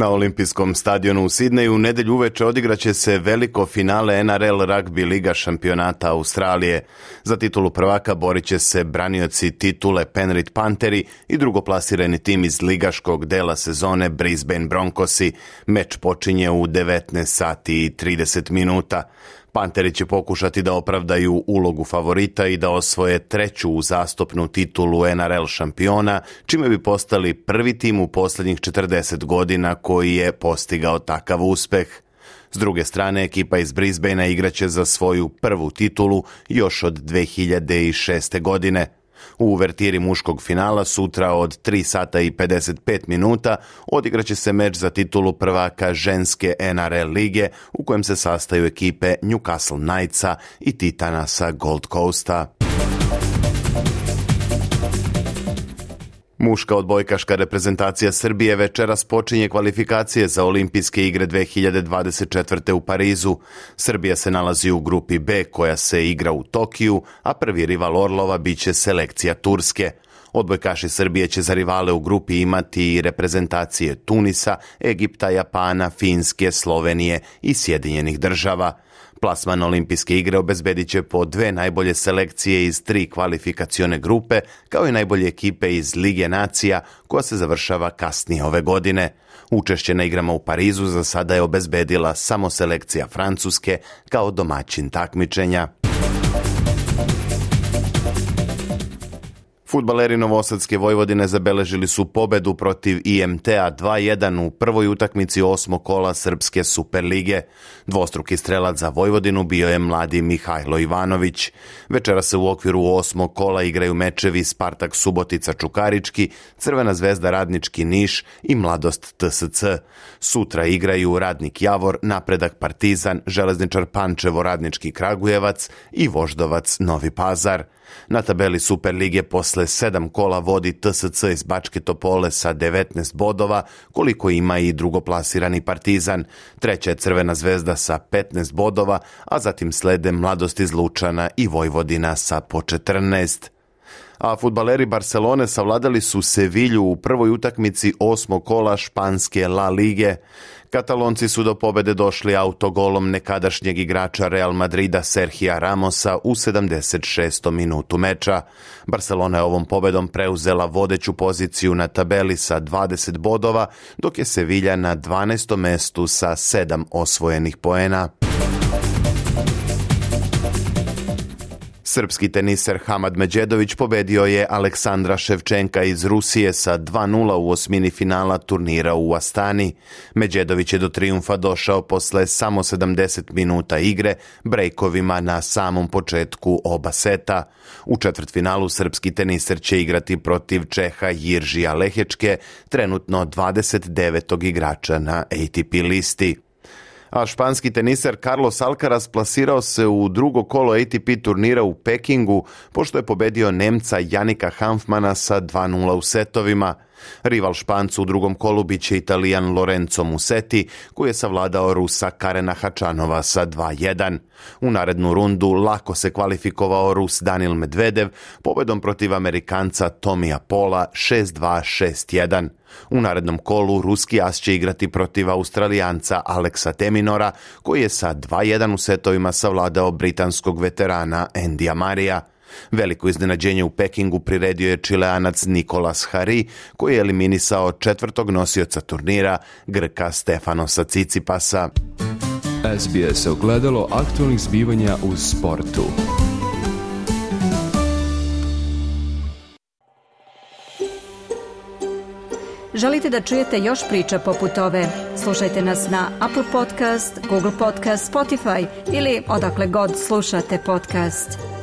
Na olimpijskom stadionu u Sidneju u nedelju uveče odigraće se veliko finale NRL rugby liga šampionata Australije. Za titulu prvaka boriće se branioci titule Penrith Panteri i drugoplasirani tim iz ligaškog dela sezone Brisbane Broncosi. Meč počinje u 19 sati i 30 minuta. Panteri će pokušati da opravdaju ulogu favorita i da osvoje treću zastopnu titulu NRL šampiona, čime bi postali prvi tim u poslednjih 40 godina koji je postigao takav uspeh. S druge strane, ekipa iz Brisbanea igraće za svoju prvu titulu još od 2006. godine – U uvertiri muškog finala sutra od 3 sata i 55 minuta odigraće se meč za titulu prvaka ženske NRL lige u kojem se sastaju ekipe Newcastle Knightsa i Titanasa Gold Coasta. Muška odbojkaška reprezentacija Srbije večeras počinje kvalifikacije za olimpijske igre 2024. u Parizu. Srbija se nalazi u grupi B koja se igra u Tokiju, a prvi rival Orlova biće selekcija Turske. Odbojkaši Srbije će za rivale u grupi imati i reprezentacije Tunisa, Egipta, Japana, Finske, Slovenije i Sjedinjenih država. Plasman olimpijske igre obezbedit će po dve najbolje selekcije iz tri kvalifikacione grupe, kao i najbolje ekipe iz Lige nacija, koja se završava kasnije ove godine. Učešće na igrama u Parizu za sada je obezbedila samo selekcija Francuske kao domaćin takmičenja. Futbaleri Novosadske Vojvodine zabeležili su pobedu protiv IMT-a 2-1 u prvoj utakmici osmo kola Srpske Superlige. Dvostruki strelac za Vojvodinu bio je mladi Mihajlo Ivanović. Večera se u okviru osmo kola igraju mečevi Spartak Subotica Čukarički, Crvena zvezda Radnički Niš i Mladost TSC. Sutra igraju Radnik Javor, Napredak Partizan, Železničar Pančevo Radnički Kragujevac i Voždovac Novi Pazar. Na tabeli Superlige posle posle sedam kola vodi TSC iz Bačke Topole sa 19 bodova, koliko ima i drugoplasirani Partizan. Treća je Crvena zvezda sa 15 bodova, a zatim slede Mladost iz Lučana i Vojvodina sa po 14 a futbaleri Barcelone savladali su Sevilju u prvoj utakmici osmo kola Španske La Lige. Katalonci su do pobede došli autogolom nekadašnjeg igrača Real Madrida Serhija Ramosa u 76. minutu meča. Barcelona je ovom pobedom preuzela vodeću poziciju na tabeli sa 20 bodova, dok je Sevilja na 12. mestu sa 7 osvojenih poena. Srpski teniser Hamad Međedović pobedio je Aleksandra Ševčenka iz Rusije sa 2-0 u osmini finala turnira u Astani. Međedović je do triumfa došao posle samo 70 minuta igre, brejkovima na samom početku oba seta. U četvrtfinalu srpski teniser će igrati protiv Čeha Jiržija Lehečke, trenutno 29. igrača na ATP listi a španski teniser Carlos Alcaraz plasirao se u drugo kolo ATP turnira u Pekingu, pošto je pobedio Nemca Janika Hanfmana sa 2-0 u setovima – Rival Špancu u drugom kolu biće Italijan Lorenzo Musetti, koji je savladao Rusa Karena Hačanova sa 2-1. U narednu rundu lako se kvalifikovao Rus Danil Medvedev pobedom protiv Amerikanca Tomija Pola 6-2-6-1. U narednom kolu ruski as će igrati protiv Australijanca Aleksa Teminora, koji je sa 2-1 u setovima savladao britanskog veterana Endija Marija. Veliko iznenađenje u Pekingu priredio je čileanac Nikolas Hari, koji je eliminisao četvrtog nosioca turnira, Grka Stefanosa Cicipasa. SBS ogledalo aktualnih zbivanja u sportu. Želite da čujete još priča poput ove? Slušajte nas na Apple Podcast, Google Podcast, Spotify ili odakle god slušate podcast.